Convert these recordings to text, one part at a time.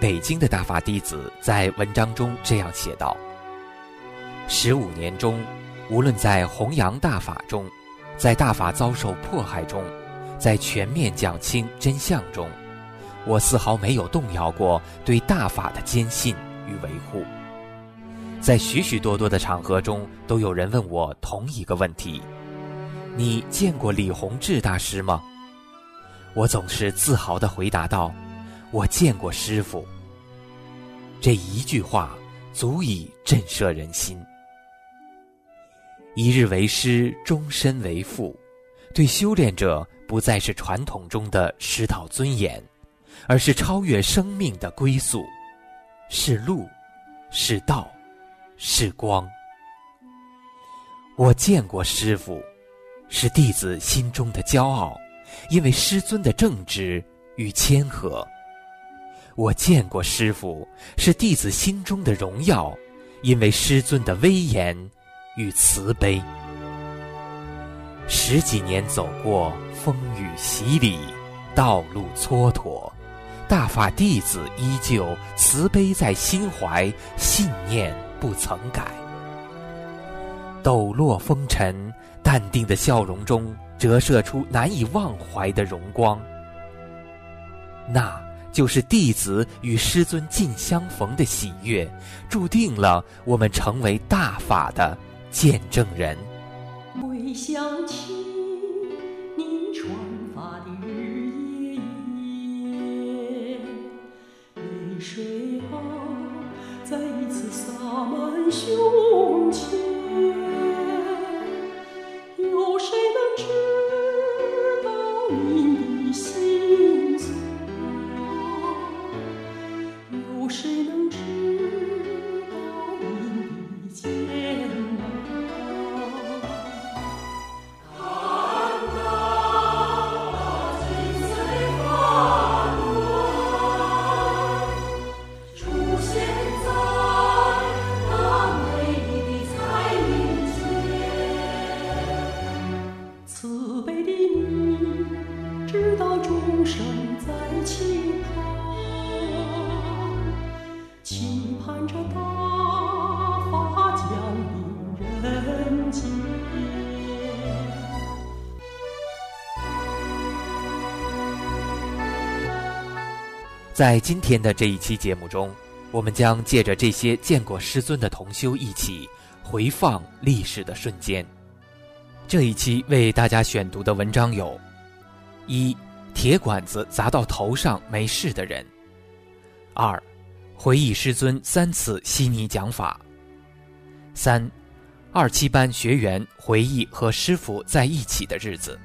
北京的大法弟子在文章中这样写道：“十五年中，无论在弘扬大法中，在大法遭受迫害中，在全面讲清真相中，我丝毫没有动摇过对大法的坚信与维护。在许许多多的场合中，都有人问我同一个问题：你见过李洪志大师吗？我总是自豪地回答道。”我见过师傅。这一句话足以震慑人心。一日为师，终身为父，对修炼者不再是传统中的师道尊严，而是超越生命的归宿，是路，是道，是光。我见过师傅，是弟子心中的骄傲，因为师尊的正直与谦和。我见过师傅，是弟子心中的荣耀，因为师尊的威严与慈悲。十几年走过风雨洗礼，道路蹉跎，大法弟子依旧慈悲在心怀，信念不曾改。抖落风尘，淡定的笑容中折射出难以忘怀的荣光。那。就是弟子与师尊近相逢的喜悦，注定了我们成为大法的见证人。回想起你传法的日夜，泪水啊，再一次洒满胸前。在今天的这一期节目中，我们将借着这些见过师尊的同修一起回放历史的瞬间。这一期为大家选读的文章有：一、铁管子砸到头上没事的人；二、回忆师尊三次悉尼讲法；三、二七班学员回忆和师傅在一起的日子。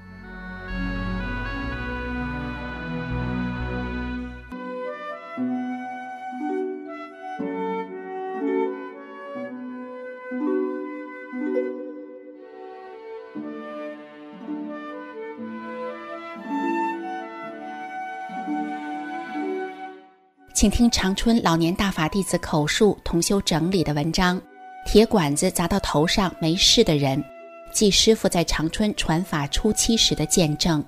请听长春老年大法弟子口述同修整理的文章：铁管子砸到头上没事的人，即师傅在长春传法初期时的见证。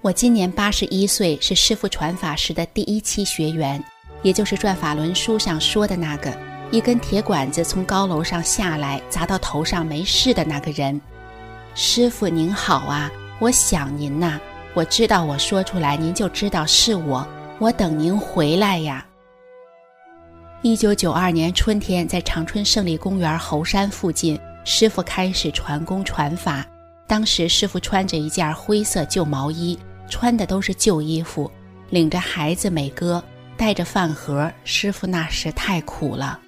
我今年八十一岁，是师傅传法时的第一期学员，也就是转法轮书上说的那个一根铁管子从高楼上下来砸到头上没事的那个人。师傅您好啊，我想您呐。我知道，我说出来您就知道是我。我等您回来呀。一九九二年春天，在长春胜利公园猴山附近，师傅开始传功传法。当时师傅穿着一件灰色旧毛衣，穿的都是旧衣服，领着孩子美哥，带着饭盒。师傅那时太苦了。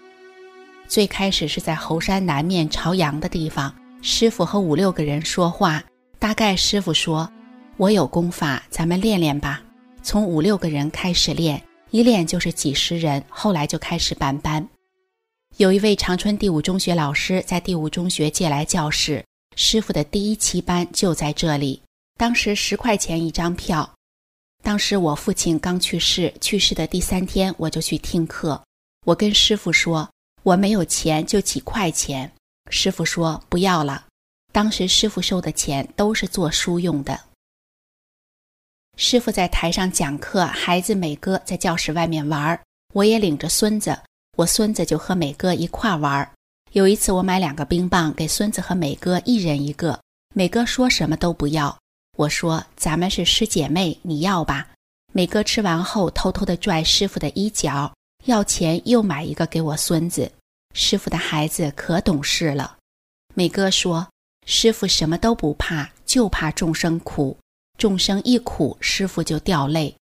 最开始是在猴山南面朝阳的地方，师傅和五六个人说话。大概师傅说：“我有功法，咱们练练吧。”从五六个人开始练，一练就是几十人。后来就开始办班。有一位长春第五中学老师在第五中学借来教室。师傅的第一期班就在这里，当时十块钱一张票。当时我父亲刚去世，去世的第三天我就去听课。我跟师傅说我没有钱，就几块钱。师傅说不要了。当时师傅收的钱都是做书用的。师傅在台上讲课，孩子美哥在教室外面玩儿，我也领着孙子，我孙子就和美哥一块玩儿。有一次，我买两个冰棒给孙子和美哥一人一个，美哥说什么都不要。我说：“咱们是师姐妹，你要吧。”美哥吃完后，偷偷地拽师傅的衣角，要钱又买一个给我孙子。师傅的孩子可懂事了。美哥说：“师傅什么都不怕，就怕众生苦。众生一苦，师傅就掉泪。”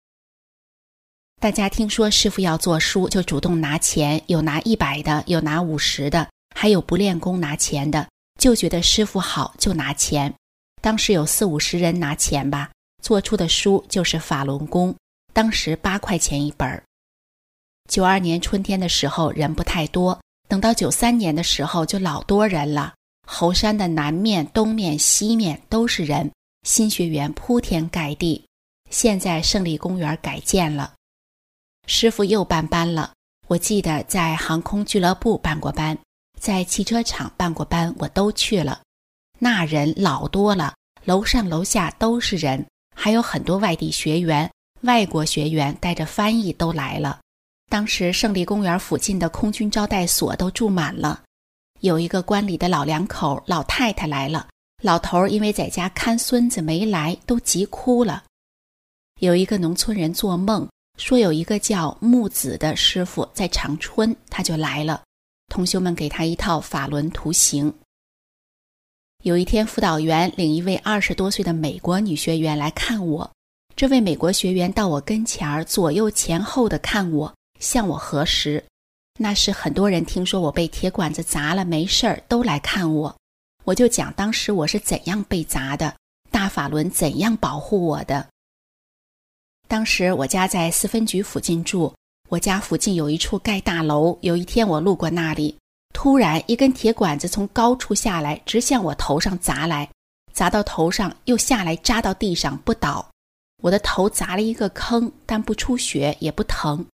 大家听说师傅要做书，就主动拿钱，有拿一百的，有拿五十的。还有不练功拿钱的，就觉得师傅好就拿钱。当时有四五十人拿钱吧，做出的书就是法轮功。当时八块钱一本儿。九二年春天的时候人不太多，等到九三年的时候就老多人了。猴山的南面、东面、西面都是人，新学员铺天盖地。现在胜利公园改建了，师傅又办班了。我记得在航空俱乐部办过班。在汽车厂办过班，我都去了。那人老多了，楼上楼下都是人，还有很多外地学员、外国学员带着翻译都来了。当时胜利公园附近的空军招待所都住满了。有一个关里的老两口、老太太来了，老头儿因为在家看孙子没来，都急哭了。有一个农村人做梦说有一个叫木子的师傅在长春，他就来了。同学们给他一套法轮图形。有一天，辅导员领一位二十多岁的美国女学员来看我。这位美国学员到我跟前儿，左右前后的看我，向我核实。那时很多人听说我被铁管子砸了，没事儿，都来看我。我就讲当时我是怎样被砸的，大法轮怎样保护我的。当时我家在四分局附近住。我家附近有一处盖大楼。有一天我路过那里，突然一根铁管子从高处下来，直向我头上砸来，砸到头上又下来扎到地上不倒。我的头砸了一个坑，但不出血也不疼。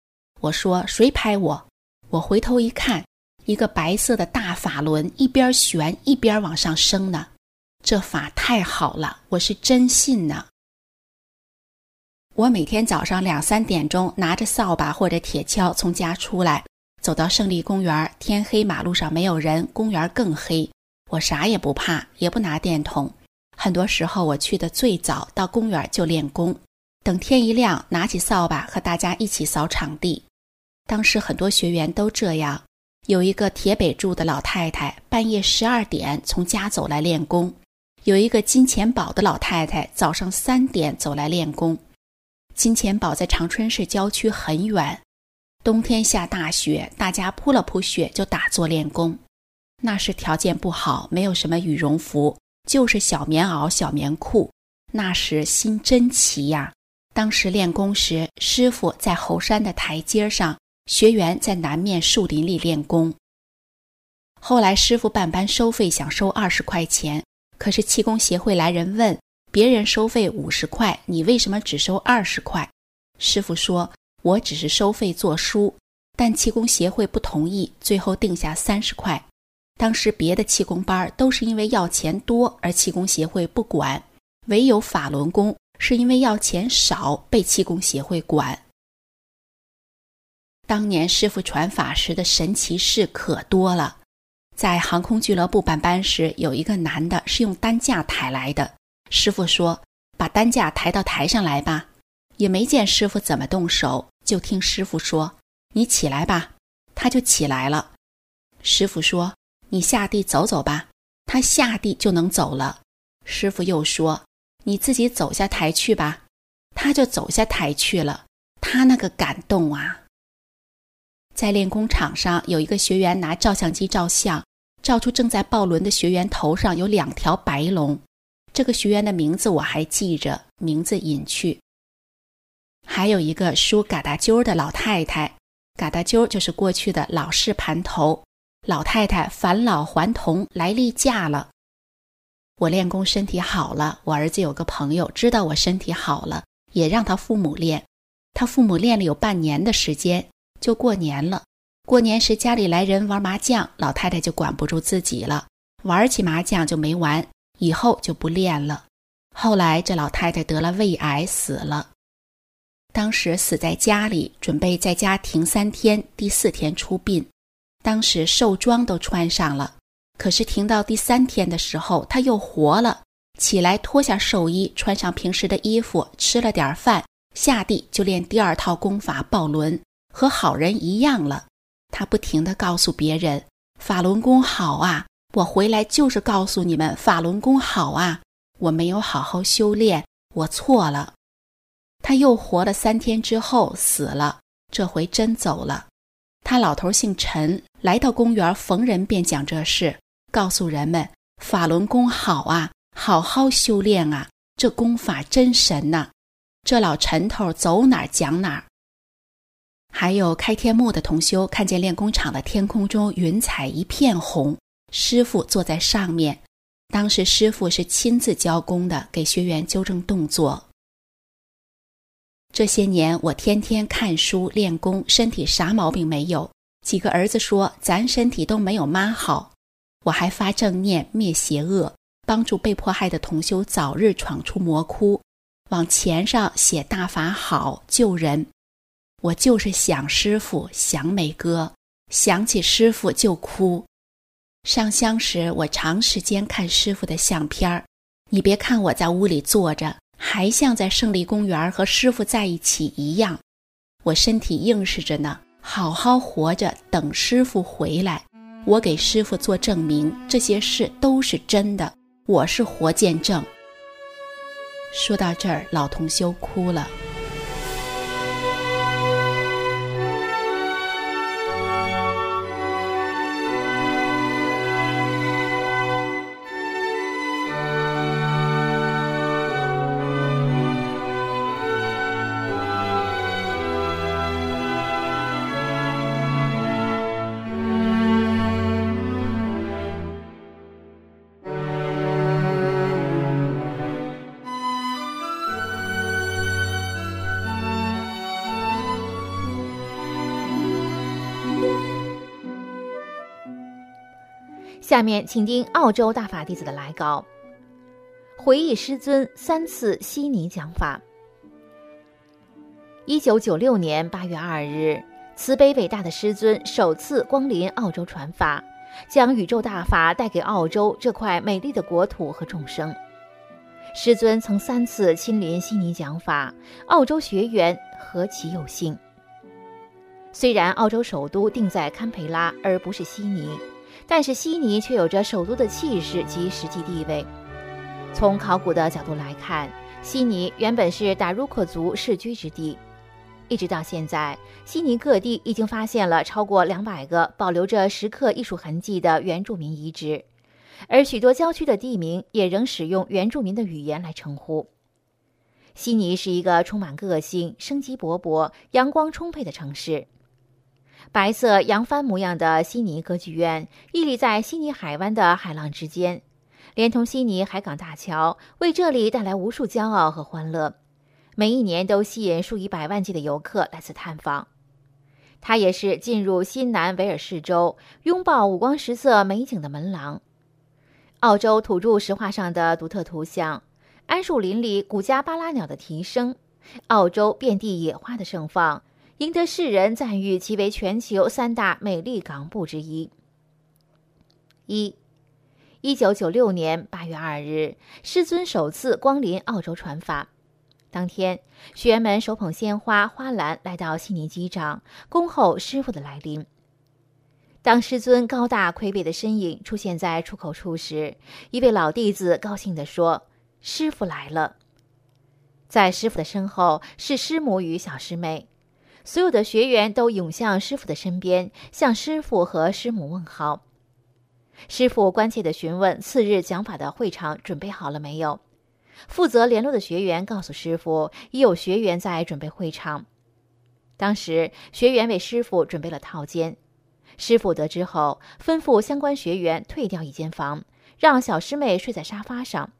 我说：“谁拍我？”我回头一看，一个白色的大法轮一边旋一边往上升呢。这法太好了，我是真信呢。我每天早上两三点钟拿着扫把或者铁锹从家出来，走到胜利公园。天黑，马路上没有人，公园更黑。我啥也不怕，也不拿电筒。很多时候我去的最早，到公园就练功。等天一亮，拿起扫把和大家一起扫场地。当时很多学员都这样。有一个铁北住的老太太，半夜十二点从家走来练功；有一个金钱堡的老太太，早上三点走来练功。金钱堡在长春市郊区很远，冬天下大雪，大家铺了铺雪就打坐练功。那时条件不好，没有什么羽绒服，就是小棉袄、小棉裤。那时心真齐呀！当时练功时，师傅在猴山的台阶上，学员在南面树林里练功。后来师傅办班收费，想收二十块钱，可是气功协会来人问。别人收费五十块，你为什么只收二十块？师傅说：“我只是收费做书，但气功协会不同意，最后定下三十块。当时别的气功班都是因为要钱多而气功协会不管，唯有法轮功是因为要钱少被气功协会管。当年师傅传法时的神奇事可多了，在航空俱乐部办班时，有一个男的是用担架抬来的。”师傅说：“把担架抬到台上来吧。”也没见师傅怎么动手，就听师傅说：“你起来吧。”他就起来了。师傅说：“你下地走走吧。”他下地就能走了。师傅又说：“你自己走下台去吧。”他就走下台去了。他那个感动啊！在练功场上，有一个学员拿照相机照相，照出正在抱轮的学员头上有两条白龙。这个学员的名字我还记着，名字隐去。还有一个梳嘎达揪的老太太，嘎达揪就是过去的老式盘头。老太太返老还童来例假了。我练功身体好了，我儿子有个朋友知道我身体好了，也让他父母练。他父母练了有半年的时间，就过年了。过年时家里来人玩麻将，老太太就管不住自己了，玩起麻将就没完，以后就不练了。后来这老太太得了胃癌死了。当时死在家里，准备在家停三天，第四天出殡。当时寿装都穿上了，可是停到第三天的时候，她又活了起来，脱下寿衣，穿上平时的衣服，吃了点饭，下地就练第二套功法抱轮，和好人一样了。他不停地告诉别人：“法轮功好啊！我回来就是告诉你们，法轮功好啊！我没有好好修炼，我错了。”他又活了三天之后死了，这回真走了。他老头姓陈，来到公园，逢人便讲这事，告诉人们法轮功好啊，好好修炼啊，这功法真神呐。这老陈头走哪讲哪。还有开天幕的同修看见练功场的天空中云彩一片红，师傅坐在上面，当时师傅是亲自教功的，给学员纠正动作。这些年，我天天看书练功，身体啥毛病没有。几个儿子说咱身体都没有妈好，我还发正念灭邪恶，帮助被迫害的同修早日闯出魔窟，往钱上写大法好救人。我就是想师傅，想美哥，想起师傅就哭。上香时，我长时间看师傅的相片儿。你别看我在屋里坐着。还像在胜利公园和师傅在一起一样，我身体硬实着呢，好好活着，等师傅回来。我给师傅做证明，这些事都是真的，我是活见证。说到这儿，老同修哭了。下面请听澳洲大法弟子的来稿，回忆师尊三次悉尼讲法。一九九六年八月二日，慈悲伟大的师尊首次光临澳洲传法，将宇宙大法带给澳洲这块美丽的国土和众生。师尊曾三次亲临悉尼讲法，澳洲学员何其有幸。虽然澳洲首都定在堪培拉，而不是悉尼。但是悉尼却有着首都的气势及实际地位。从考古的角度来看，悉尼原本是达鲁克族世居之地。一直到现在，悉尼各地已经发现了超过两百个保留着石刻艺术痕迹的原住民遗址，而许多郊区的地名也仍使用原住民的语言来称呼。悉尼是一个充满个性、生机勃勃、阳光充沛的城市。白色扬帆模样的悉尼歌剧院屹立在悉尼海湾的海浪之间，连同悉尼海港大桥，为这里带来无数骄傲和欢乐。每一年都吸引数以百万计的游客来此探访。它也是进入新南威尔士州、拥抱五光十色美景的门廊。澳洲土著石画上的独特图像，桉树林里古加巴拉鸟的啼声，澳洲遍地野花的盛放。赢得世人赞誉，其为全球三大美丽港埠之一。一，一九九六年八月二日，师尊首次光临澳洲传法。当天，学员们手捧鲜花、花篮来到悉尼机场，恭候师傅的来临。当师尊高大魁伟的身影出现在出口处时，一位老弟子高兴地说：“师傅来了。”在师傅的身后是师母与小师妹，所有的学员都涌向师傅的身边，向师傅和师母问好。师傅关切地询问次日讲法的会场准备好了没有。负责联络的学员告诉师傅，已有学员在准备会场。当时学员为师傅准备了套间。师傅得知后，吩咐相关学员退掉一间房，让小师妹睡在沙发上。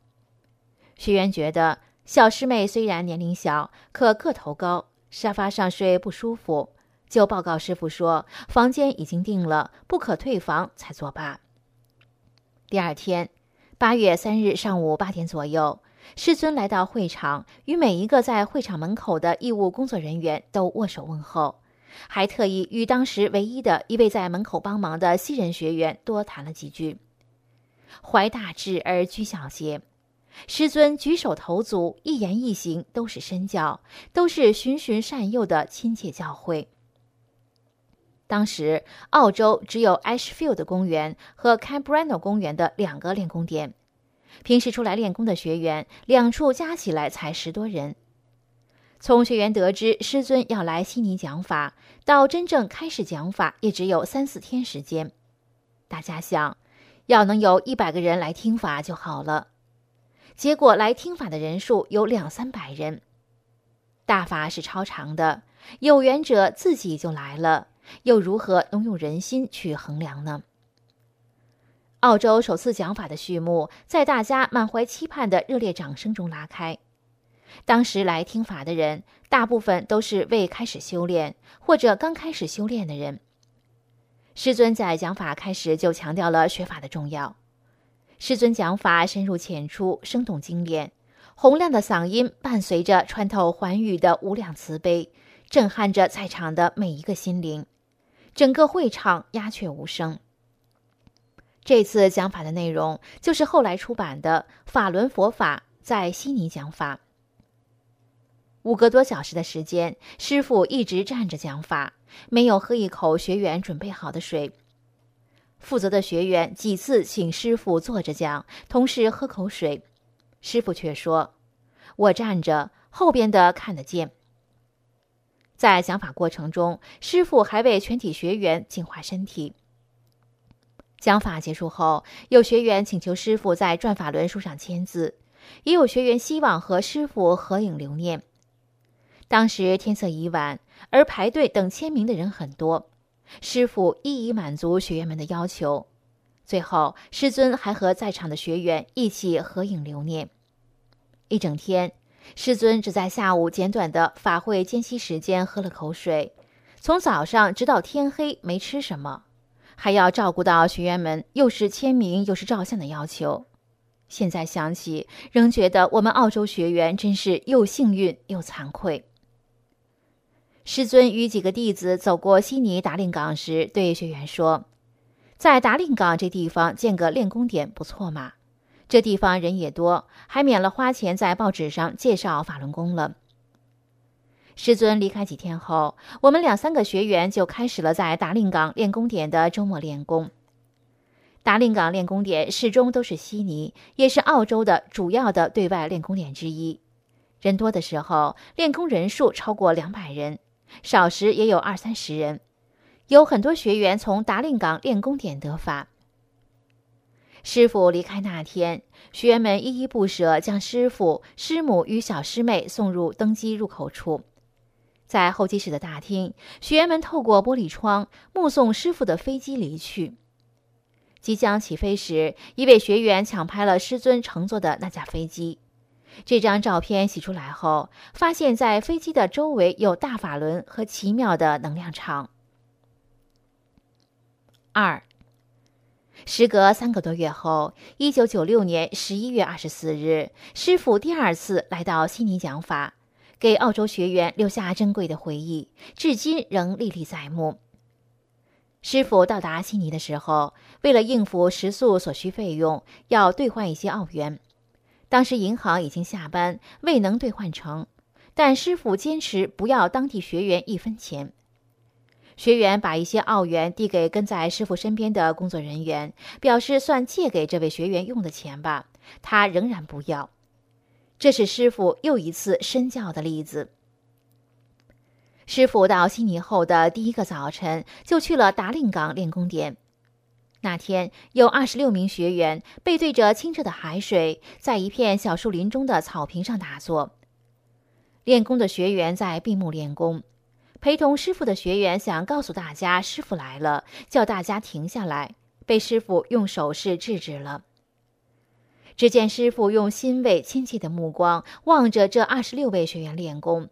学员觉得。小师妹虽然年龄小，可个头高，沙发上睡不舒服，就报告师傅说房间已经定了，不可退房，才作罢。第二天，八月三日上午八点左右，师尊来到会场，与每一个在会场门口的义务工作人员都握手问候，还特意与当时唯一的一位在门口帮忙的西人学员多谈了几句。怀大志而居小节。师尊举手投足、一言一行都是身教，都是循循善诱的亲切教诲。当时，澳洲只有 Ashfield 公园和 Cambrano 公园的两个练功点，平时出来练功的学员，两处加起来才十多人。从学员得知师尊要来悉尼讲法，到真正开始讲法，也只有三四天时间。大家想，要能有一百个人来听法就好了。结果来听法的人数有两三百人，大法是超长的，有缘者自己就来了，又如何能用人心去衡量呢？澳洲首次讲法的序幕，在大家满怀期盼的热烈掌声中拉开。当时来听法的人，大部分都是未开始修炼或者刚开始修炼的人。师尊在讲法开始就强调了学法的重要。师尊讲法深入浅出，生动精炼，洪亮的嗓音伴随着穿透寰宇的无量慈悲，震撼着在场的每一个心灵。整个会场鸦雀无声。这次讲法的内容就是后来出版的《法轮佛法在悉尼讲法》。五个多小时的时间，师傅一直站着讲法，没有喝一口学员准备好的水。负责的学员几次请师傅坐着讲，同时喝口水，师傅却说：“我站着，后边的看得见。”在讲法过程中，师傅还为全体学员净化身体。讲法结束后，有学员请求师傅在转法轮书上签字，也有学员希望和师傅合影留念。当时天色已晚，而排队等签名的人很多。师傅一一满足学员们的要求，最后师尊还和在场的学员一起合影留念。一整天，师尊只在下午简短的法会间隙时间喝了口水，从早上直到天黑没吃什么，还要照顾到学员们又是签名又是照相的要求。现在想起，仍觉得我们澳洲学员真是又幸运又惭愧。师尊与几个弟子走过悉尼达令港时，对学员说：“在达令港这地方建个练功点不错嘛，这地方人也多，还免了花钱在报纸上介绍法轮功了。”师尊离开几天后，我们两三个学员就开始了在达令港练功点的周末练功。达令港练功点始终都是悉尼，也是澳洲的主要的对外练功点之一。人多的时候，练功人数超过两百人。少时也有二三十人，有很多学员从达令港练功点得法。师傅离开那天，学员们依依不舍，将师傅、师母与小师妹送入登机入口处。在候机室的大厅，学员们透过玻璃窗目送师傅的飞机离去。即将起飞时，一位学员抢拍了师尊乘坐的那架飞机。这张照片洗出来后，发现，在飞机的周围有大法轮和奇妙的能量场。二，时隔三个多月后，一九九六年十一月二十四日，师傅第二次来到悉尼讲法，给澳洲学员留下珍贵的回忆，至今仍历历在目。师傅到达悉尼的时候，为了应付食宿所需费用，要兑换一些澳元。当时银行已经下班，未能兑换成，但师傅坚持不要当地学员一分钱。学员把一些澳元递给跟在师傅身边的工作人员，表示算借给这位学员用的钱吧。他仍然不要。这是师傅又一次身教的例子。师傅到悉尼后的第一个早晨，就去了达令港练功点。那天有二十六名学员背对着清澈的海水，在一片小树林中的草坪上打坐。练功的学员在闭目练功，陪同师傅的学员想告诉大家师傅来了，叫大家停下来，被师傅用手势制止了。只见师傅用欣慰亲切的目光望着这二十六位学员练功，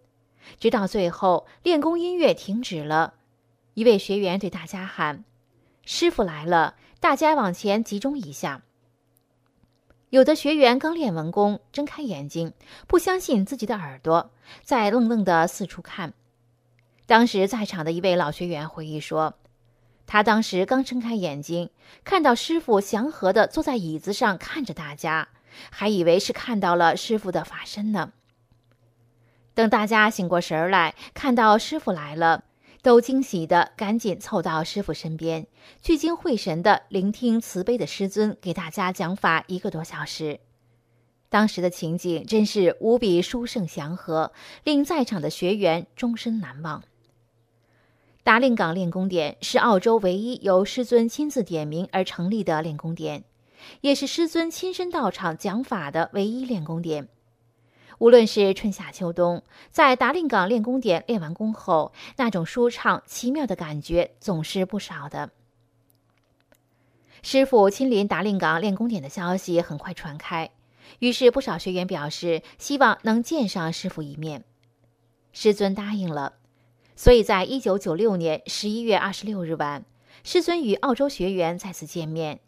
直到最后练功音乐停止了，一位学员对大家喊。师傅来了，大家往前集中一下。有的学员刚练完功，睁开眼睛，不相信自己的耳朵，在愣愣的四处看。当时在场的一位老学员回忆说：“他当时刚睁开眼睛，看到师傅祥和的坐在椅子上看着大家，还以为是看到了师傅的法身呢。等大家醒过神来，看到师傅来了。”都惊喜的赶紧凑到师傅身边，聚精会神的聆听慈悲的师尊给大家讲法一个多小时。当时的情景真是无比殊胜祥和，令在场的学员终身难忘。达令港练功点是澳洲唯一由师尊亲自点名而成立的练功点，也是师尊亲身到场讲法的唯一练功点。无论是春夏秋冬，在达令港练功点练完功后，那种舒畅奇妙的感觉总是不少的。师傅亲临达令港练功点的消息很快传开，于是不少学员表示希望能见上师傅一面。师尊答应了，所以在一九九六年十一月二十六日晚，师尊与澳洲学员再次见面，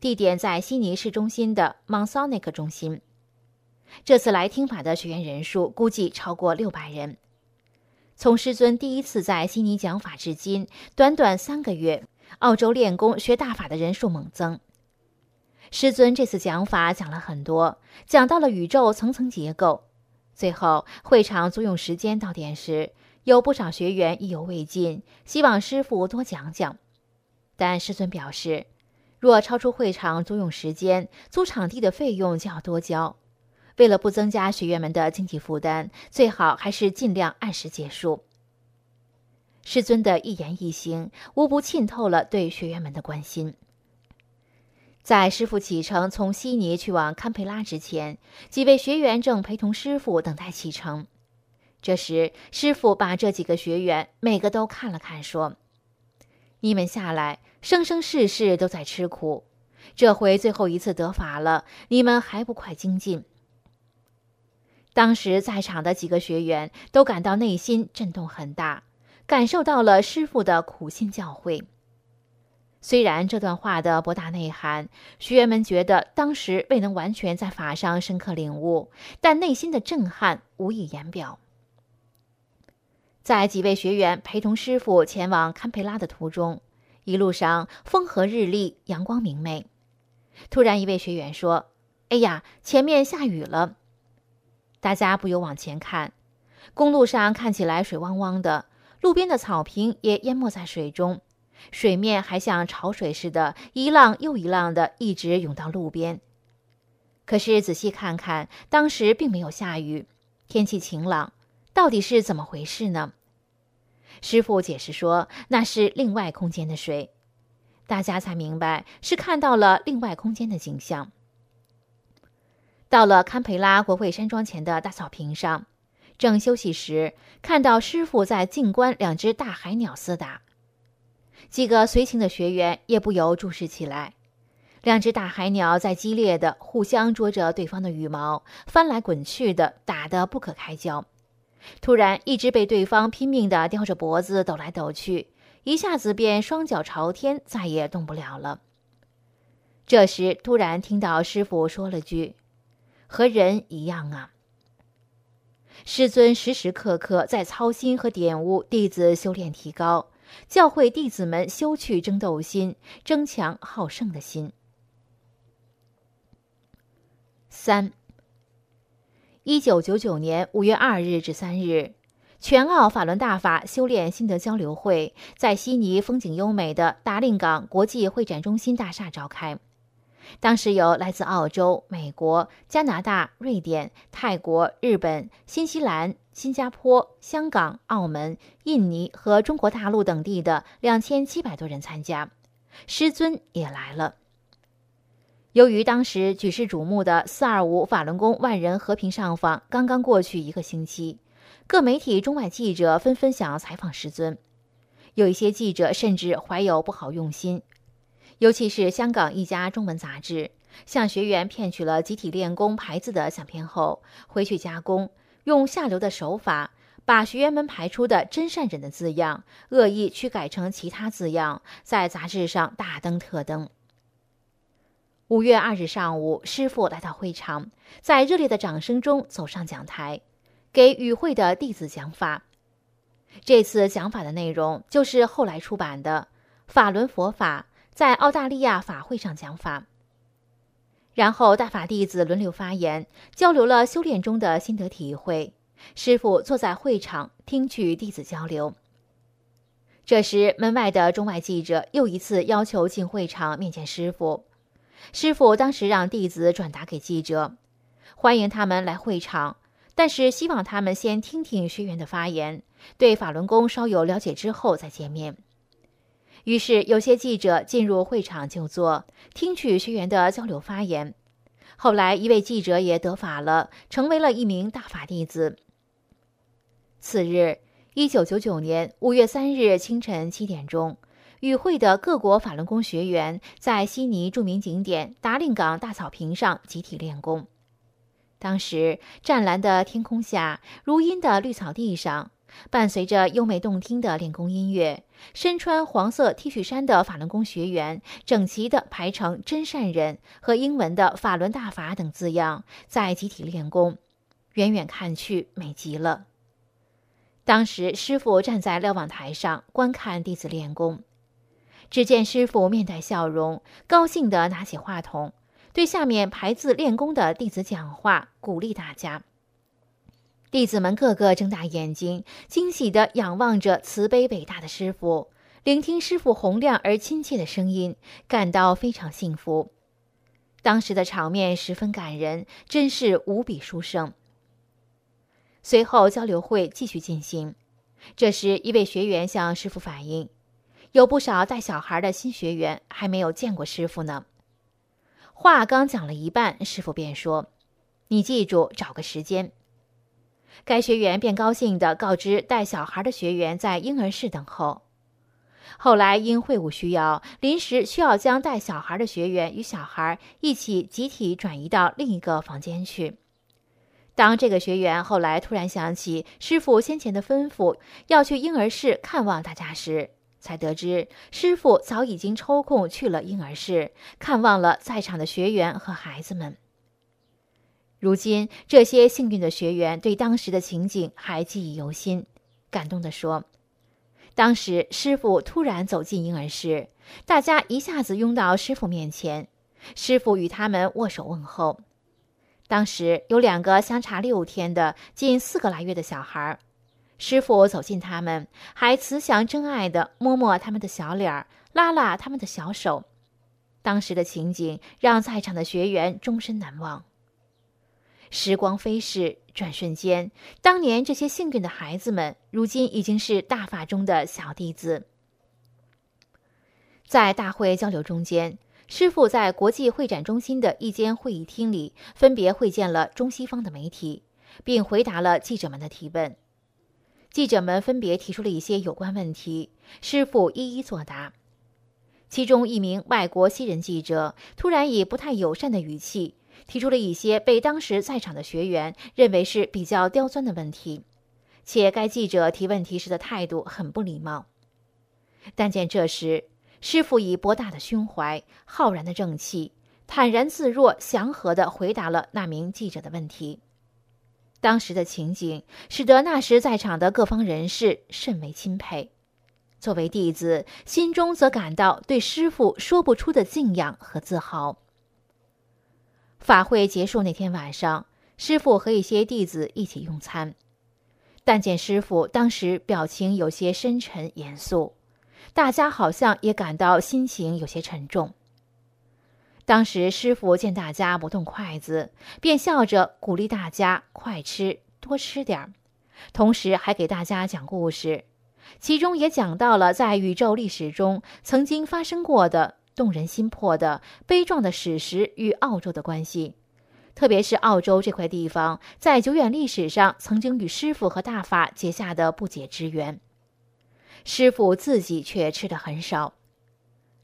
地点在悉尼市中心的 Monsonic 中心。这次来听法的学员人数估计超过六百人。从师尊第一次在悉尼讲法至今，短短三个月，澳洲练功学大法的人数猛增。师尊这次讲法讲了很多，讲到了宇宙层层结构。最后会场租用时间到点时，有不少学员意犹未尽，希望师傅多讲讲。但师尊表示，若超出会场租用时间，租场地的费用就要多交。为了不增加学员们的经济负担，最好还是尽量按时结束。师尊的一言一行，无不浸透了对学员们的关心。在师傅启程从悉尼去往堪培拉之前，几位学员正陪同师傅等待启程。这时，师傅把这几个学员每个都看了看，说：“你们下来，生生世世都在吃苦，这回最后一次得法了，你们还不快精进？”当时在场的几个学员都感到内心震动很大，感受到了师傅的苦心教诲。虽然这段话的博大内涵，学员们觉得当时未能完全在法上深刻领悟，但内心的震撼无以言表。在几位学员陪同师傅前往堪培拉的途中，一路上风和日丽，阳光明媚。突然，一位学员说：“哎呀，前面下雨了。”大家不由往前看，公路上看起来水汪汪的，路边的草坪也淹没在水中，水面还像潮水似的，一浪又一浪的，一直涌到路边。可是仔细看看，当时并没有下雨，天气晴朗，到底是怎么回事呢？师傅解释说，那是另外空间的水，大家才明白是看到了另外空间的景象。到了堪培拉国会山庄前的大草坪上，正休息时，看到师傅在静观两只大海鸟厮打。几个随行的学员也不由注视起来。两只大海鸟在激烈的互相啄着对方的羽毛，翻来滚去的，打得不可开交。突然，一只被对方拼命的叼着脖子抖来抖去，一下子便双脚朝天，再也动不了了。这时，突然听到师傅说了句。和人一样啊！师尊时时刻刻在操心和点悟弟子修炼提高，教会弟子们修去争斗心，争强好胜的心。三，一九九九年五月二日至三日，全澳法轮大法修炼心得交流会在悉尼风景优美的达令港国际会展中心大厦召开。当时有来自澳洲、美国、加拿大、瑞典、泰国、日本、新西兰、新加坡、香港、澳门、印尼和中国大陆等地的两千七百多人参加，师尊也来了。由于当时举世瞩目的“四二五”法轮功万人和平上访刚刚过去一个星期，各媒体中外记者纷纷想要采访师尊，有一些记者甚至怀有不好用心。尤其是香港一家中文杂志，向学员骗取了“集体练功”牌子的相片后，回去加工，用下流的手法把学员们排出的“真善忍”的字样恶意去改成其他字样，在杂志上大登特登。五月二日上午，师傅来到会场，在热烈的掌声中走上讲台，给与会的弟子讲法。这次讲法的内容就是后来出版的《法轮佛法》。在澳大利亚法会上讲法，然后大法弟子轮流发言，交流了修炼中的心得体会。师傅坐在会场听取弟子交流。这时，门外的中外记者又一次要求进会场面见师傅。师傅当时让弟子转达给记者，欢迎他们来会场，但是希望他们先听听学员的发言，对法轮功稍有了解之后再见面。于是，有些记者进入会场就坐，听取学员的交流发言。后来，一位记者也得法了，成为了一名大法弟子。次日，一九九九年五月三日清晨七点钟，与会的各国法轮功学员在悉尼著名景点达令港大草坪上集体练功。当时，湛蓝的天空下，如茵的绿草地上。伴随着优美动听的练功音乐，身穿黄色 T 恤衫的法轮功学员整齐地排成“真善忍”和英文的“法轮大法”等字样，在集体练功，远远看去美极了。当时师傅站在瞭望台上观看弟子练功，只见师傅面带笑容，高兴地拿起话筒，对下面排字练功的弟子讲话，鼓励大家。弟子们个个睁大眼睛，惊喜地仰望着慈悲伟大的师傅，聆听师傅洪亮而亲切的声音，感到非常幸福。当时的场面十分感人，真是无比殊胜。随后交流会继续进行，这时一位学员向师傅反映，有不少带小孩的新学员还没有见过师傅呢。话刚讲了一半，师傅便说：“你记住，找个时间。”该学员便高兴地告知带小孩的学员在婴儿室等候。后来因会务需要，临时需要将带小孩的学员与小孩一起集体转移到另一个房间去。当这个学员后来突然想起师傅先前的吩咐，要去婴儿室看望大家时，才得知师傅早已经抽空去了婴儿室，看望了在场的学员和孩子们。如今，这些幸运的学员对当时的情景还记忆犹新，感动地说：“当时师傅突然走进婴儿室，大家一下子拥到师傅面前，师傅与他们握手问候。当时有两个相差六天的近四个来月的小孩，师傅走近他们，还慈祥真爱地摸摸他们的小脸儿，拉拉他们的小手。当时的情景让在场的学员终身难忘。”时光飞逝，转瞬间，当年这些幸运的孩子们，如今已经是大法中的小弟子。在大会交流中间，师傅在国际会展中心的一间会议厅里，分别会见了中西方的媒体，并回答了记者们的提问。记者们分别提出了一些有关问题，师傅一一作答。其中一名外国西人记者突然以不太友善的语气。提出了一些被当时在场的学员认为是比较刁钻的问题，且该记者提问题时的态度很不礼貌。但见这时，师傅以博大的胸怀、浩然的正气、坦然自若、祥和地回答了那名记者的问题。当时的情景使得那时在场的各方人士甚为钦佩，作为弟子，心中则感到对师傅说不出的敬仰和自豪。法会结束那天晚上，师傅和一些弟子一起用餐。但见师傅当时表情有些深沉严肃，大家好像也感到心情有些沉重。当时师傅见大家不动筷子，便笑着鼓励大家快吃，多吃点儿，同时还给大家讲故事，其中也讲到了在宇宙历史中曾经发生过的动人心魄的悲壮的史实与澳洲的关系。特别是澳洲这块地方，在久远历史上曾经与师傅和大法结下的不解之缘。师傅自己却吃的很少。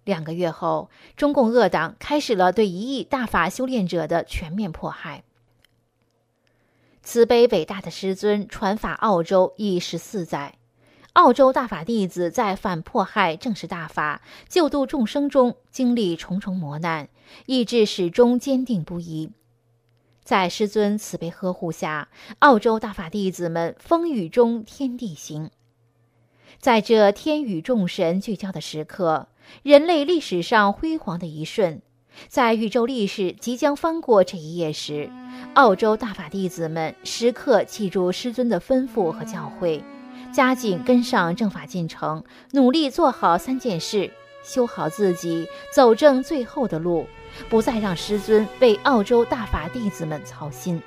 两个月后，中共恶党开始了对一亿大法修炼者的全面迫害。慈悲伟大的师尊传法澳洲已十四载，澳洲大法弟子在反迫害正视大法、救度众生中经历重重磨难，意志始终坚定不移。在师尊慈悲呵护下，澳洲大法弟子们风雨中天地行。在这天宇众神聚焦的时刻，人类历史上辉煌的一瞬，在宇宙历史即将翻过这一页时，澳洲大法弟子们时刻记住师尊的吩咐和教诲，加紧跟上政法进程，努力做好三件事，修好自己，走正最后的路。不再让师尊为澳洲大法弟子们操心。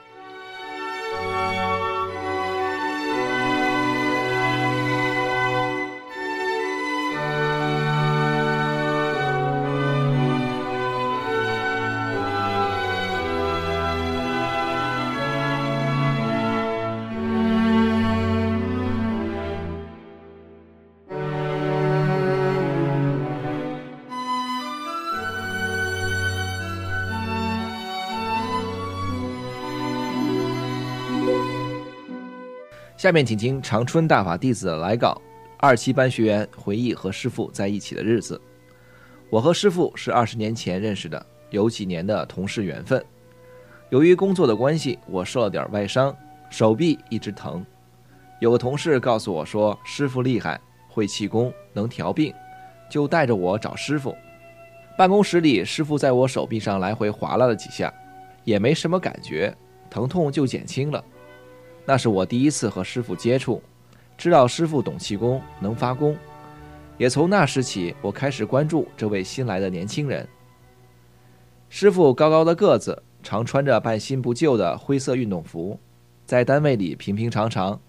下面请听长春大法弟子的来稿：二七班学员回忆和师傅在一起的日子。我和师傅是二十年前认识的，有几年的同事缘分。由于工作的关系，我受了点外伤，手臂一直疼。有个同事告诉我说，师傅厉害，会气功，能调病，就带着我找师傅。办公室里，师傅在我手臂上来回划拉了几下，也没什么感觉，疼痛就减轻了。那是我第一次和师傅接触，知道师傅懂气功，能发功。也从那时起，我开始关注这位新来的年轻人。师傅高高的个子，常穿着半新不旧的灰色运动服，在单位里平平常常，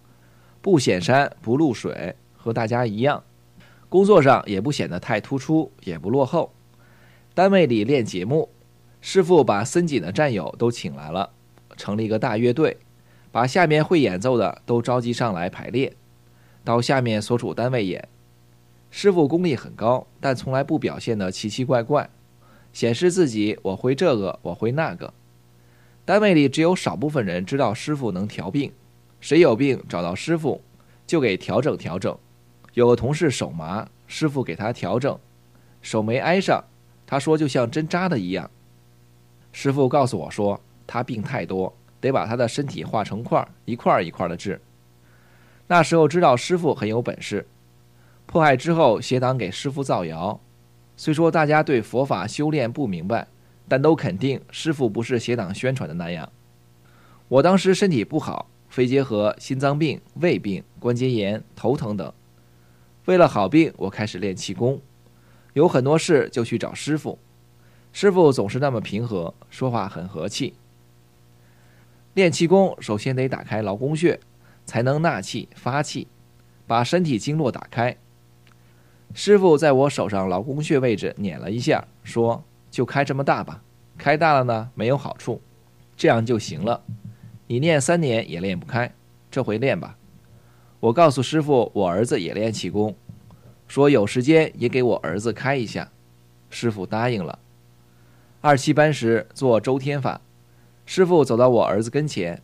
不显山不露水，和大家一样。工作上也不显得太突出，也不落后。单位里练节目，师傅把森锦的战友都请来了，成立一个大乐队。把下面会演奏的都召集上来排练，到下面所处单位演。师傅功力很高，但从来不表现的奇奇怪怪，显示自己我会这个我会那个。单位里只有少部分人知道师傅能调病，谁有病找到师傅，就给调整调整。有个同事手麻，师傅给他调整，手没挨上，他说就像针扎的一样。师傅告诉我说他病太多。得把他的身体化成块，一块一块的治。那时候知道师傅很有本事。迫害之后，邪党给师傅造谣。虽说大家对佛法修炼不明白，但都肯定师傅不是邪党宣传的那样。我当时身体不好，肺结核、心脏病、胃病、关节炎、头疼等。为了好病，我开始练气功。有很多事就去找师傅。师傅总是那么平和，说话很和气。练气功首先得打开劳宫穴，才能纳气发气，把身体经络打开。师傅在我手上劳宫穴位置捻了一下，说：“就开这么大吧，开大了呢没有好处，这样就行了。你练三年也练不开，这回练吧。”我告诉师傅，我儿子也练气功，说有时间也给我儿子开一下。师傅答应了。二七班时做周天法。师傅走到我儿子跟前，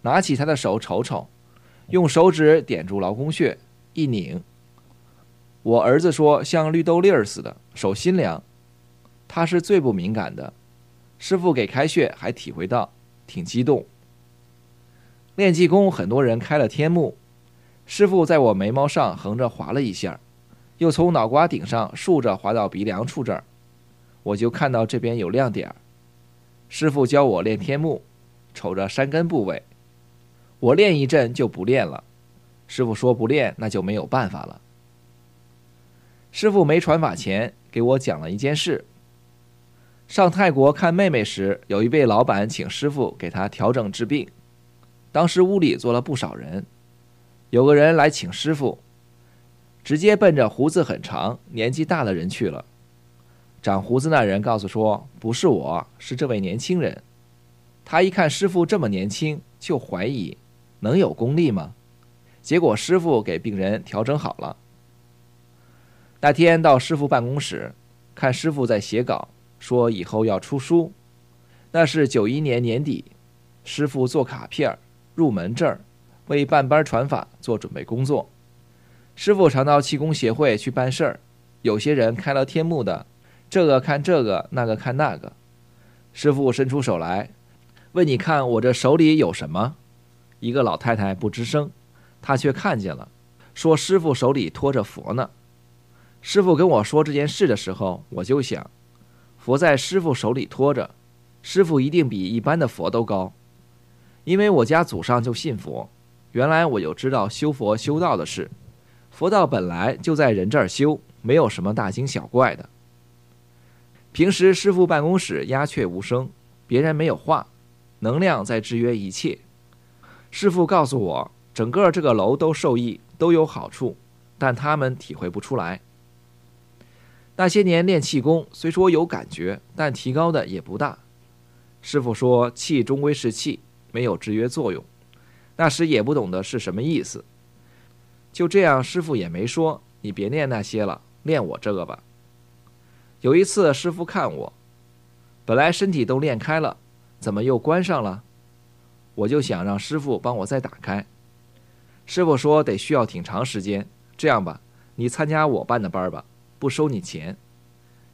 拿起他的手瞅瞅，用手指点住劳宫穴，一拧。我儿子说像绿豆粒儿似的，手心凉。他是最不敏感的，师傅给开穴还体会到，挺激动。练气功很多人开了天目，师傅在我眉毛上横着划了一下，又从脑瓜顶上竖着划到鼻梁处这儿，我就看到这边有亮点儿。师傅教我练天目，瞅着山根部位，我练一阵就不练了。师傅说不练那就没有办法了。师傅没传法前给我讲了一件事。上泰国看妹妹时，有一位老板请师傅给他调整治病。当时屋里坐了不少人，有个人来请师傅，直接奔着胡子很长、年纪大的人去了。长胡子那人告诉说：“不是我，是这位年轻人。”他一看师傅这么年轻，就怀疑能有功力吗？结果师傅给病人调整好了。那天到师傅办公室，看师傅在写稿，说以后要出书。那是九一年年底，师傅做卡片入门证为办班传法做准备工作。师傅常到气功协会去办事儿，有些人开了天目的，这个看这个，那个看那个。师傅伸出手来，问你看我这手里有什么？一个老太太不吱声，她却看见了，说师傅手里托着佛呢。师傅跟我说这件事的时候，我就想，佛在师傅手里托着，师傅一定比一般的佛都高。因为我家祖上就信佛，原来我就知道修佛修道的事。佛道本来就在人这儿修，没有什么大惊小怪的。平时师傅办公室鸦雀无声，别人没有话，能量在制约一切。师傅告诉我，整个这个楼都受益，都有好处，但他们体会不出来。那些年练气功，虽说有感觉，但提高的也不大。师傅说，气终归是气。没有制约作用，那时也不懂得是什么意思。就这样，师傅也没说你别练那些了，练我这个吧。有一次，师傅看我，本来身体都练开了，怎么又关上了？我就想让师傅帮我再打开。师傅说得需要挺长时间。这样吧，你参加我办的班吧，不收你钱。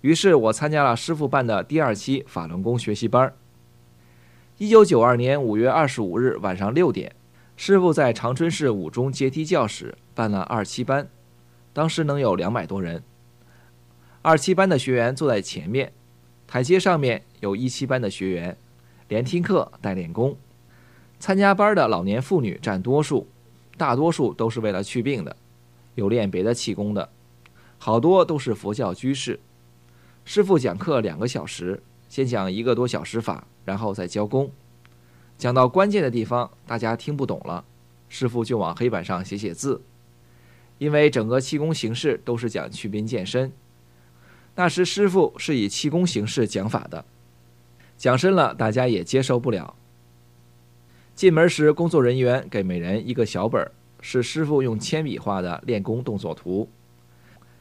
于是我参加了师傅办的第二期法轮功学习班。一九九二年五月二十五日晚上六点，师傅在长春市五中阶梯教室办了二期班，当时能有两百多人。二七班的学员坐在前面，台阶上面有一七班的学员，连听课带练功。参加班的老年妇女占多数，大多数都是为了去病的，有练别的气功的，好多都是佛教居士。师傅讲课两个小时。先讲一个多小时法，然后再教功。讲到关键的地方，大家听不懂了，师傅就往黑板上写写字。因为整个气功形式都是讲祛病健身，那时师傅是以气功形式讲法的，讲深了大家也接受不了。进门时，工作人员给每人一个小本，是师傅用铅笔画的练功动作图。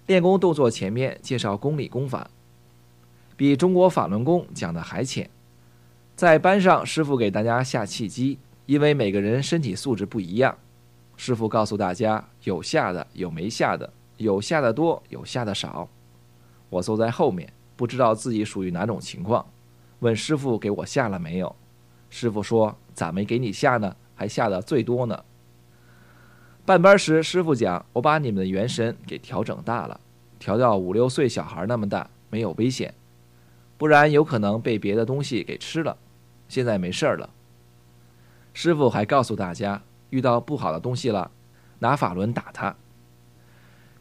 练功动作前面介绍功理功法。比中国法轮功讲的还浅，在班上，师傅给大家下气机，因为每个人身体素质不一样，师傅告诉大家有下的，有没下的，有下的多，有下的少。我坐在后面，不知道自己属于哪种情况，问师傅给我下了没有？师傅说咋没给你下呢？还下的最多呢。办班时，师傅讲我把你们的元神给调整大了，调到五六岁小孩那么大，没有危险。不然有可能被别的东西给吃了，现在没事了。师傅还告诉大家，遇到不好的东西了，拿法轮打他。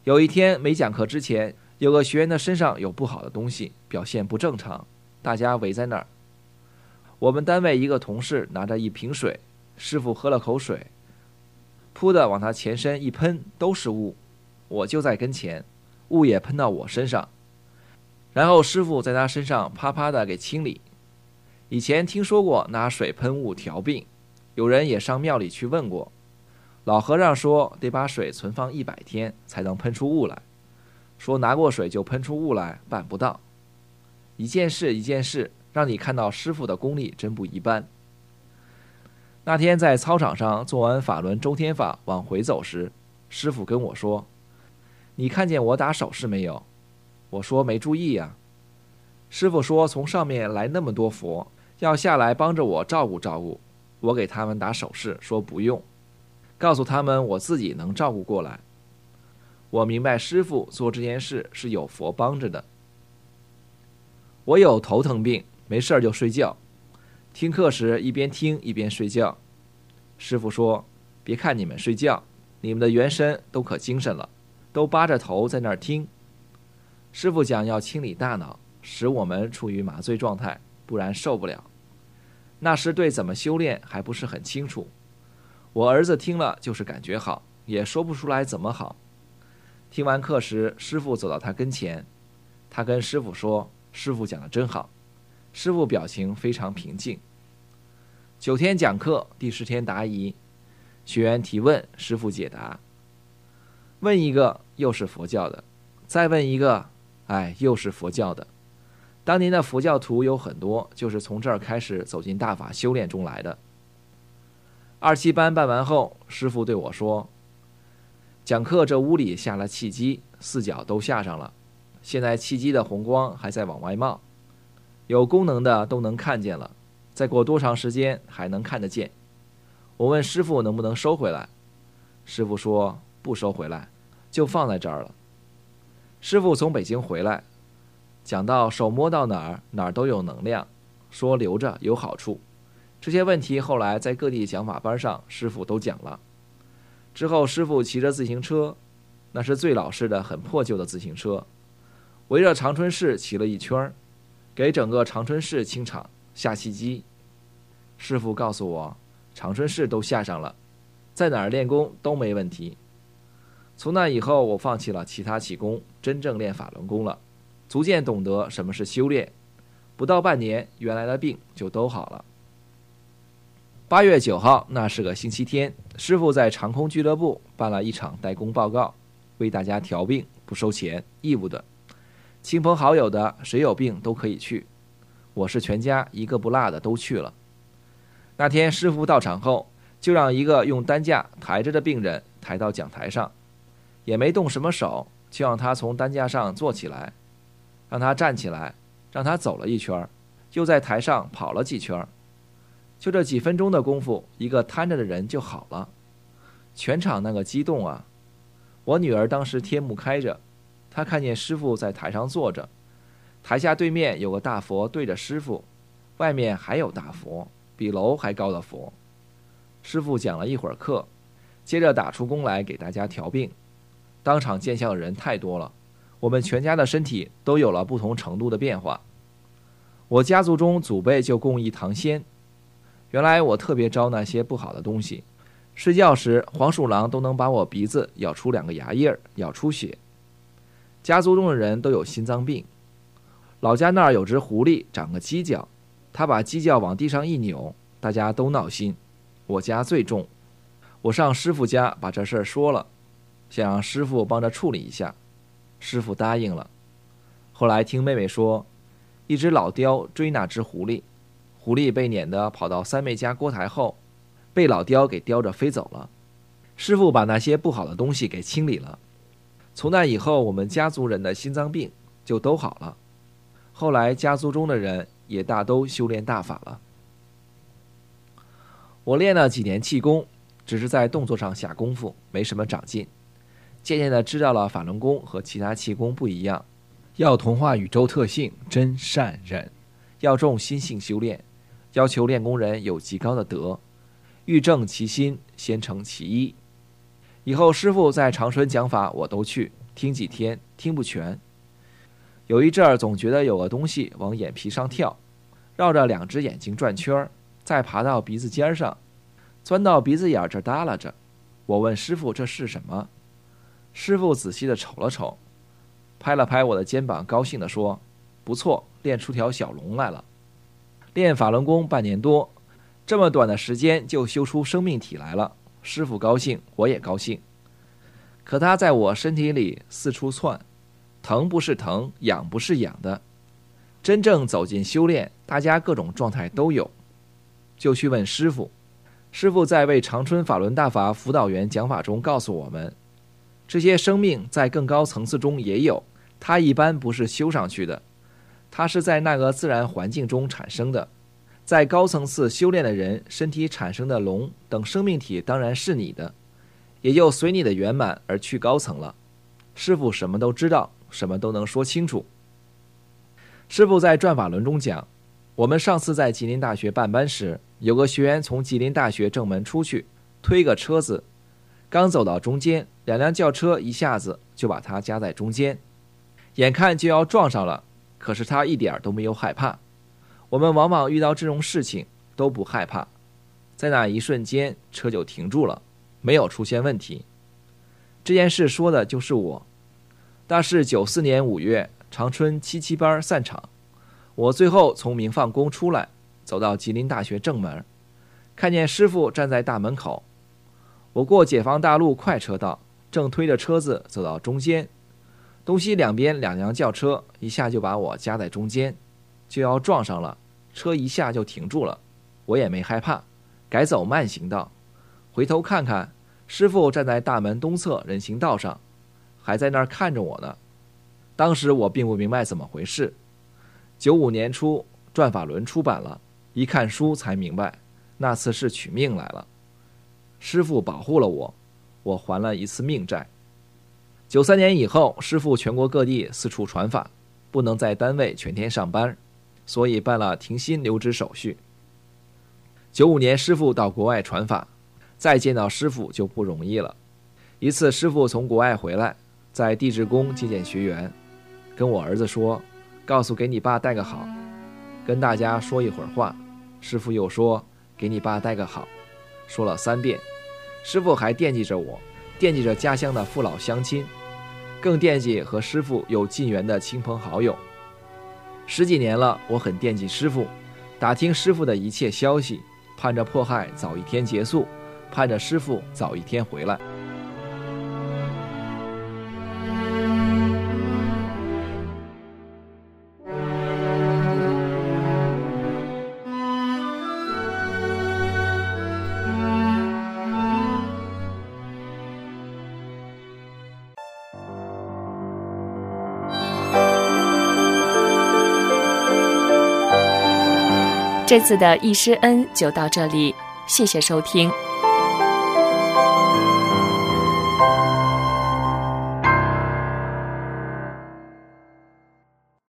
有一天没讲课之前，有个学员的身上有不好的东西，表现不正常，大家围在那儿。我们单位一个同事拿着一瓶水，师傅喝了口水，噗的往他前身一喷，都是雾。我就在跟前，雾也喷到我身上。然后师傅在他身上啪啪的给清理。以前听说过拿水喷雾调病，有人也上庙里去问过。老和尚说得把水存放一百天才能喷出雾来，说拿过水就喷出雾来办不到。一件事一件事，让你看到师傅的功力真不一般。那天在操场上做完法轮周天法往回走时，师傅跟我说：“你看见我打手势没有？”我说没注意呀，师傅说从上面来那么多佛，要下来帮着我照顾照顾。我给他们打手势，说不用，告诉他们我自己能照顾过来。我明白师傅做这件事是有佛帮着的。我有头疼病，没事儿就睡觉，听课时一边听一边睡觉。师傅说，别看你们睡觉，你们的元神都可精神了，都扒着头在那儿听。师傅讲要清理大脑，使我们处于麻醉状态，不然受不了。那时对怎么修炼还不是很清楚。我儿子听了就是感觉好，也说不出来怎么好。听完课时，师傅走到他跟前，他跟师傅说：“师傅讲的真好。”师傅表情非常平静。九天讲课，第十天答疑，学员提问，师傅解答。问一个又是佛教的，再问一个，哎，又是佛教的。当年的佛教徒有很多，就是从这儿开始走进大法修炼中来的。二七班办完后，师傅对我说：“讲课这屋里下了气机，四角都下上了，现在气机的红光还在往外冒，有功能的都能看见了。再过多长时间还能看得见？”我问师傅能不能收回来，师傅说不收回来，就放在这儿了。师傅从北京回来。讲到手摸到哪儿哪儿都有能量，说留着有好处，这些问题后来在各地讲法班上师傅都讲了。之后师傅骑着自行车，那是最老式的很破旧的自行车，围着长春市骑了一圈给整个长春市清场下气机。师傅告诉我，长春市都下上了，在哪儿练功都没问题。从那以后，我放弃了其他气功，真正练法轮功了。逐渐懂得什么是修炼，不到半年，原来的病就都好了。八月九号，那是个星期天，师傅在长空俱乐部办了一场代工报告，为大家调病，不收钱，义务的。亲朋好友的，谁有病都可以去。我是全家一个不落的都去了。那天师傅到场后，就让一个用担架抬着的病人抬到讲台上，也没动什么手，就让他从担架上坐起来。让他站起来，让他走了一圈，又在台上跑了几圈，就这几分钟的功夫，一个瘫着的人就好了。全场那个激动啊！我女儿当时天幕开着，她看见师傅在台上坐着，台下对面有个大佛对着师傅，外面还有大佛，比楼还高的佛。师傅讲了一会儿课，接着打出功来给大家调病，当场见效的人太多了。我们全家的身体都有了不同程度的变化。我家族中祖辈就供一唐仙，原来我特别招那些不好的东西。睡觉时，黄鼠狼都能把我鼻子咬出两个牙印儿，咬出血。家族中的人都有心脏病。老家那儿有只狐狸，长个犄角，它把犄角往地上一扭，大家都闹心。我家最重，我上师傅家把这事儿说了，想让师傅帮着处理一下。师傅答应了。后来听妹妹说，一只老雕追那只狐狸，狐狸被撵得跑到三妹家锅台后，被老雕给叼着飞走了。师傅把那些不好的东西给清理了。从那以后，我们家族人的心脏病就都好了。后来家族中的人也大都修炼大法了。我练了几年气功，只是在动作上下功夫，没什么长进。渐渐的知道了法轮功和其他气功不一样，要同化宇宙特性真善忍，要重心性修炼，要求练功人有极高的德，欲正其心，先成其一。以后师傅在长春讲法，我都去听几天，听不全。有一阵儿总觉得有个东西往眼皮上跳，绕着两只眼睛转圈儿，再爬到鼻子尖上，钻到鼻子眼儿这耷拉着。我问师傅这是什么？师傅仔细的瞅了瞅，拍了拍我的肩膀，高兴地说：“不错，练出条小龙来了。练法轮功半年多，这么短的时间就修出生命体来了。师傅高兴，我也高兴。可他在我身体里四处窜，疼不是疼，痒不是痒的。真正走进修炼，大家各种状态都有，就去问师傅。师傅在为长春法轮大法辅导员讲法中告诉我们。”这些生命在更高层次中也有，它一般不是修上去的，它是在那个自然环境中产生的。在高层次修炼的人身体产生的龙等生命体当然是你的，也就随你的圆满而去高层了。师傅什么都知道，什么都能说清楚。师傅在转法轮中讲，我们上次在吉林大学办班时，有个学员从吉林大学正门出去，推个车子。刚走到中间，两辆轿车一下子就把他夹在中间，眼看就要撞上了，可是他一点都没有害怕。我们往往遇到这种事情都不害怕，在那一瞬间车就停住了，没有出现问题。这件事说的就是我。大是九四年五月，长春七七班散场，我最后从明放宫出来，走到吉林大学正门，看见师傅站在大门口。我过解放大路快车道，正推着车子走到中间，东西两边两辆轿车一下就把我夹在中间，就要撞上了，车一下就停住了，我也没害怕，改走慢行道，回头看看，师傅站在大门东侧人行道上，还在那儿看着我呢。当时我并不明白怎么回事。九五年初，《转法轮》出版了，一看书才明白，那次是取命来了。师傅保护了我，我还了一次命债。九三年以后，师傅全国各地四处传法，不能在单位全天上班，所以办了停薪留职手续。九五年，师傅到国外传法，再见到师傅就不容易了。一次，师傅从国外回来，在地质宫接见学员，跟我儿子说：“告诉给你爸带个好。”跟大家说一会儿话，师傅又说：“给你爸带个好。”说了三遍，师傅还惦记着我，惦记着家乡的父老乡亲，更惦记和师傅有近缘的亲朋好友。十几年了，我很惦记师傅，打听师傅的一切消息，盼着迫害早一天结束，盼着师傅早一天回来。这次的易师恩就到这里，谢谢收听。